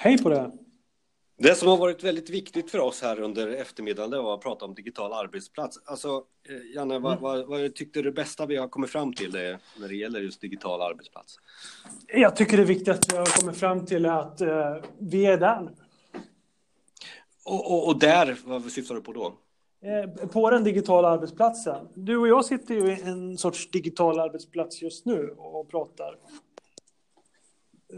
Hej på det! Det som har varit väldigt viktigt för oss här under eftermiddagen var att prata om digital arbetsplats. Alltså, eh, Janne, mm. vad, vad, vad tyckte du det bästa vi har kommit fram till det, när det gäller just digital arbetsplats? Jag tycker det viktigaste vi har kommit fram till är att eh, vi är där nu. Och, och, och, där, vad syftar du på då? Eh, på den digitala arbetsplatsen. Du och jag sitter ju i en sorts digital arbetsplats just nu och pratar.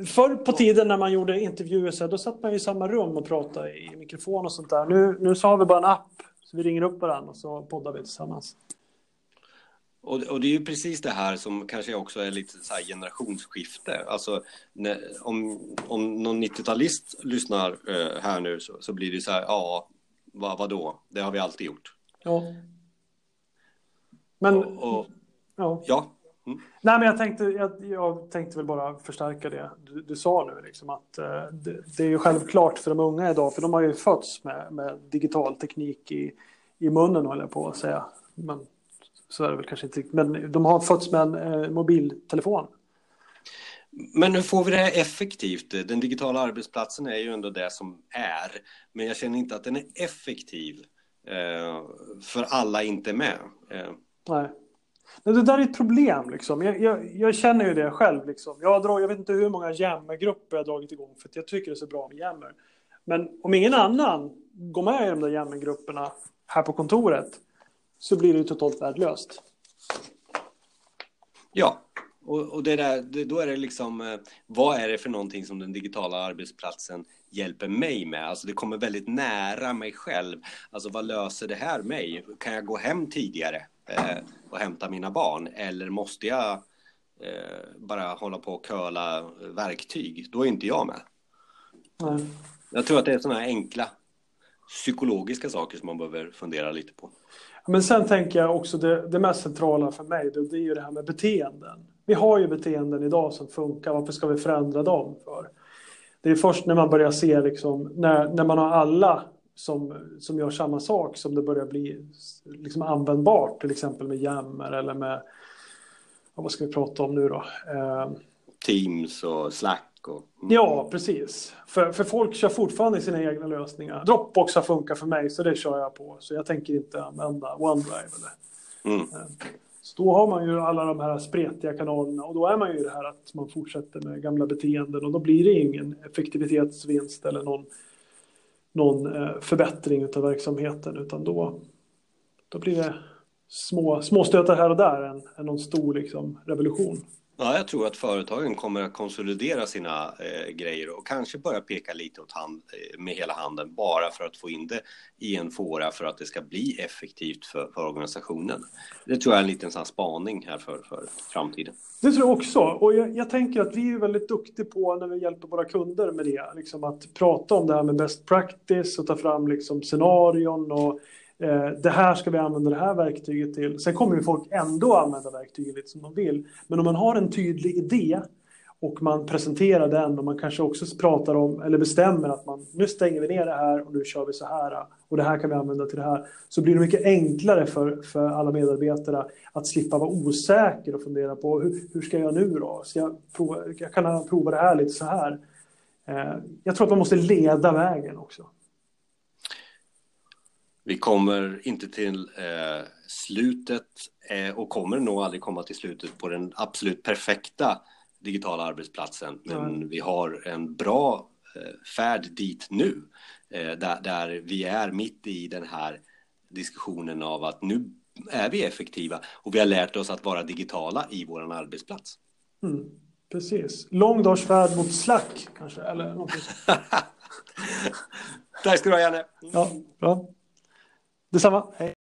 Förr på tiden när man gjorde intervjuer så då satt man i samma rum och pratade i mikrofon och sånt där. Nu, nu så har vi bara en app så vi ringer upp varandra och så poddar vi tillsammans. Och, och, det är ju precis det här som kanske också är lite så här generationsskifte. Alltså när, om, om någon 90-talist lyssnar eh, här nu så, så blir det så här, ja, vad, vadå? Det har vi alltid gjort. Ja. Men, och, och, ja. ja. Mm. Nej, men jag tänkte, jag, jag, tänkte väl bara förstärka det du, du sa nu. Liksom, att, uh, det, det, är ju självklart för de unga idag, för de har ju fötts med, med digital teknik i, i munnen, håller jag på att säga. Men så är det väl kanske inte. Men de har fötts med en uh, mobiltelefon. Men hur får vi det här effektivt? Den digitala arbetsplatsen är ju ändå det som är. Men jag känner inte att den är effektiv. Uh, för alla inte med. Nej. Det där är ett problem. Liksom. Jag, jag, jag, känner ju det själv. Liksom. Jag, drar, jag vet inte hur många jammergrupper jag har dragit igång för att jag tycker det är så bra med jammer. Men om ingen annan går med i de där jammergrupperna här på kontoret så blir det ju totalt värdelöst. Ja, och, och det där, det, då är det liksom, eh, vad är det för någonting som den digitala arbetsplatsen hjälper mig med? Alltså det kommer väldigt nära mig själv. Alltså vad löser det här mig? Kan jag gå hem tidigare? eh, och hämta mina barn? Eller måste jag eh, bara hålla på och curla verktyg? Då är inte jag med. Nej. Jag tror att det är sådana här enkla psykologiska saker som man behöver fundera lite på. Men sen tänker jag också det, det mest centrala för mig, det, det är ju det här med beteenden. Vi har ju beteenden idag som funkar, varför ska vi förändra dem för? Det är först när man börjar se, liksom, när, när man har alla som, som gör samma sak som det börjar bli liksom användbart, till exempel med jammer eller med, vad ska vi prata om nu då? Eh, Teams och Slack. Och... Mm. Ja, precis. För, för folk kör fortfarande sina egna lösningar. Dropbox har funkat för mig, så det kör jag på. Så jag tänker inte använda OneDrive. Eller. Mm. Eh, så då har man ju alla de här spretiga kanalerna och då är man ju det här att man fortsätter med gamla beteenden och då blir det ingen effektivitetsvinst eller någon någon eh, förbättring av verksamheten utan då, då blir det små, småstötar här och där än, än någon stor liksom, revolution. Ja, jag tror att företagen kommer att konsolidera sina eh, grejer och kanske börja peka lite åt hand, eh, med hela handen bara för att få in det i en fåra för att det ska bli effektivt för, för organisationen. Det tror jag är en liten sån spaning här för, för framtiden. Det tror jag också. Och jag, jag, tänker att vi är väldigt duktiga på när vi hjälper våra kunder med det. Liksom att prata om det här med best practice och ta fram liksom scenarion och Eh, det här ska vi använda det här verktyget till. Sen kommer ju folk ändå använda verktyget lite som de vill. Men om man har en tydlig idé och man presenterar den och man kanske också pratar om eller bestämmer att man nu stänger vi ner det här och nu kör vi så här och det här kan vi använda till det här. Så blir det mycket enklare för, för alla medarbetare att slippa vara osäker och fundera på hur, hur ska jag nu då? Ska jag, prova, jag kan prova det här lite så här. Eh, jag tror att man måste leda vägen också. Vi kommer inte till eh, slutet eh, och kommer nog aldrig komma till slutet på den absolut perfekta digitala arbetsplatsen. Men mm. vi har en bra eh, färd dit nu, eh, där, där vi är mitt i den här diskussionen av att nu är vi effektiva och vi har lärt oss att vara digitala i vår arbetsplats. Mm, precis. Lång dags färd mot Slack kanske, eller någonting Tack ska du ha, Janne. Ja, bra. Detsamma. Hej.